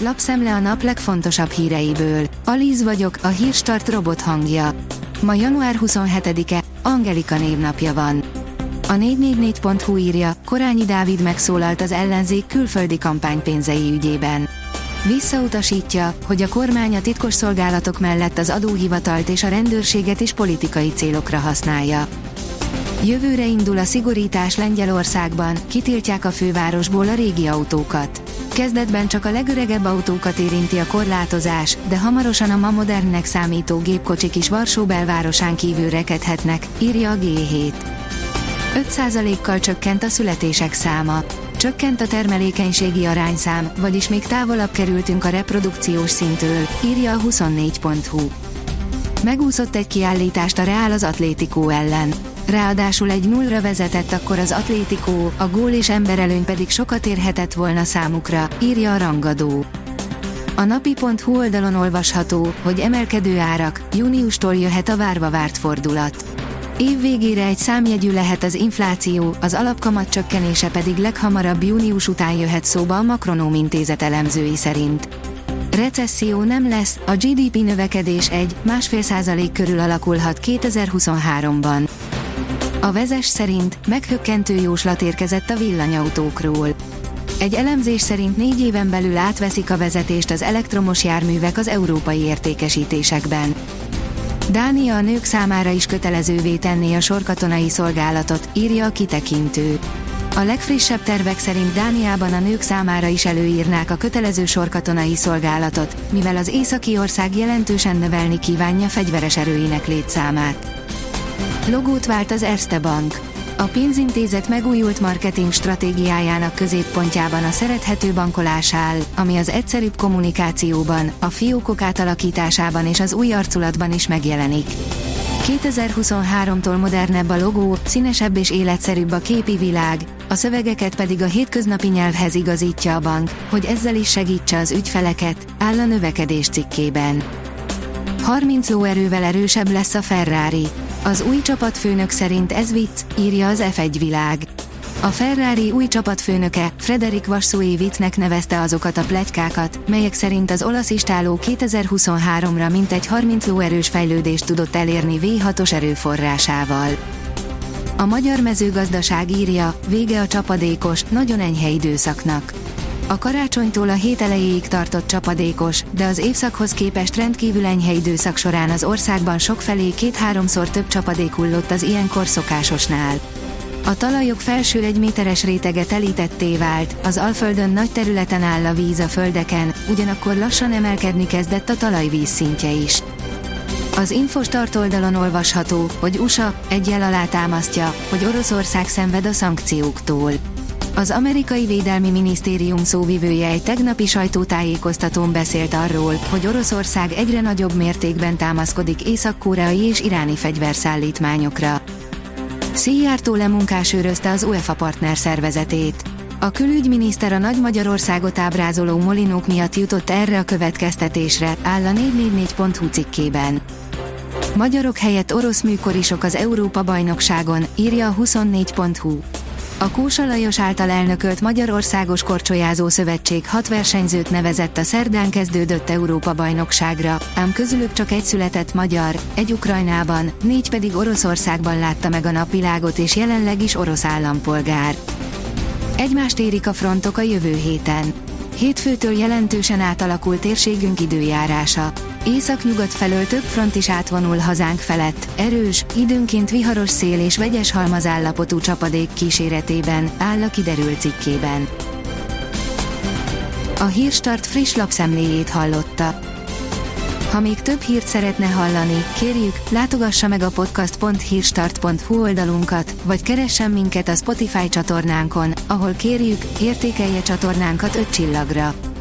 lapszemle a nap legfontosabb híreiből. Alíz vagyok, a hírstart robot hangja. Ma január 27-e, Angelika névnapja van. A 444.hu írja, Korányi Dávid megszólalt az ellenzék külföldi kampánypénzei ügyében. Visszautasítja, hogy a kormány a titkosszolgálatok mellett az adóhivatalt és a rendőrséget is politikai célokra használja. Jövőre indul a szigorítás Lengyelországban, kitiltják a fővárosból a régi autókat. Kezdetben csak a legöregebb autókat érinti a korlátozás, de hamarosan a ma modernnek számító gépkocsik is Varsó belvárosán kívül rekedhetnek, írja a G7. 5%-kal csökkent a születések száma. Csökkent a termelékenységi arányszám, vagyis még távolabb kerültünk a reprodukciós szintől, írja a 24.hu. Megúszott egy kiállítást a Real az Atlétikó ellen. Ráadásul egy nullra vezetett akkor az Atlétikó, a gól és emberelőny pedig sokat érhetett volna számukra, írja a rangadó. A napi.hu oldalon olvasható, hogy emelkedő árak, júniustól jöhet a várva várt fordulat. Év végére egy számjegyű lehet az infláció, az alapkamat csökkenése pedig leghamarabb június után jöhet szóba a Makronóm intézet elemzői szerint. Recesszió nem lesz, a GDP növekedés egy, másfél százalék körül alakulhat 2023-ban. A vezes szerint meghökkentő jóslat érkezett a villanyautókról. Egy elemzés szerint négy éven belül átveszik a vezetést az elektromos járművek az európai értékesítésekben. Dánia a nők számára is kötelezővé tenné a sorkatonai szolgálatot, írja a kitekintő. A legfrissebb tervek szerint Dániában a nők számára is előírnák a kötelező sorkatonai szolgálatot, mivel az északi ország jelentősen növelni kívánja fegyveres erőinek létszámát. Logót vált az Erste Bank. A pénzintézet megújult marketing stratégiájának középpontjában a szerethető bankolás áll, ami az egyszerűbb kommunikációban, a fiókok átalakításában és az új arculatban is megjelenik. 2023-tól modernebb a logó, színesebb és életszerűbb a képi világ, a szövegeket pedig a hétköznapi nyelvhez igazítja a bank, hogy ezzel is segítse az ügyfeleket, áll a növekedés cikkében. 30 lóerővel erősebb lesz a Ferrari. Az új csapatfőnök szerint ez vicc, írja az F1 világ. A Ferrari új csapatfőnöke, Frederik Vassouévicnek nevezte azokat a plegykákat, melyek szerint az olasz istáló 2023-ra mintegy 30 lóerős fejlődést tudott elérni V6-os erőforrásával. A magyar mezőgazdaság írja, vége a csapadékos, nagyon enyhe időszaknak. A karácsonytól a hét elejéig tartott csapadékos, de az évszakhoz képest rendkívül enyhe időszak során az országban sokfelé két-háromszor több csapadék hullott az ilyenkor szokásosnál. A talajok felső egy méteres rétege telítetté vált, az Alföldön nagy területen áll a víz a földeken, ugyanakkor lassan emelkedni kezdett a talajvíz szintje is. Az Infostart oldalon olvasható, hogy USA egyel alátámasztja, hogy Oroszország szenved a szankcióktól. Az amerikai védelmi minisztérium szóvivője egy tegnapi sajtótájékoztatón beszélt arról, hogy Oroszország egyre nagyobb mértékben támaszkodik észak-koreai és iráni fegyverszállítmányokra. Szijjártó lemunkásőrözte az UEFA partner szervezetét. A külügyminiszter a Nagy Magyarországot ábrázoló molinók miatt jutott erre a következtetésre, áll a 444.hu cikkében. Magyarok helyett orosz műkorisok az Európa-bajnokságon, írja a 24.hu. A Kósa Lajos által elnökölt Magyarországos Korcsolyázó Szövetség hat versenyzőt nevezett a szerdán kezdődött Európa-bajnokságra, ám közülük csak egy született magyar, egy Ukrajnában, négy pedig Oroszországban látta meg a napvilágot és jelenleg is orosz állampolgár. Egymást érik a frontok a jövő héten. Hétfőtől jelentősen átalakul térségünk időjárása. Észak-nyugat felől több front is átvonul hazánk felett, erős, időnként viharos szél és vegyes halmazállapotú csapadék kíséretében, áll a kiderült cikkében. A Hírstart friss lapszemléjét hallotta. Ha még több hírt szeretne hallani, kérjük, látogassa meg a podcast.hírstart.hu oldalunkat, vagy keressen minket a Spotify csatornánkon, ahol kérjük, értékelje csatornánkat 5 csillagra.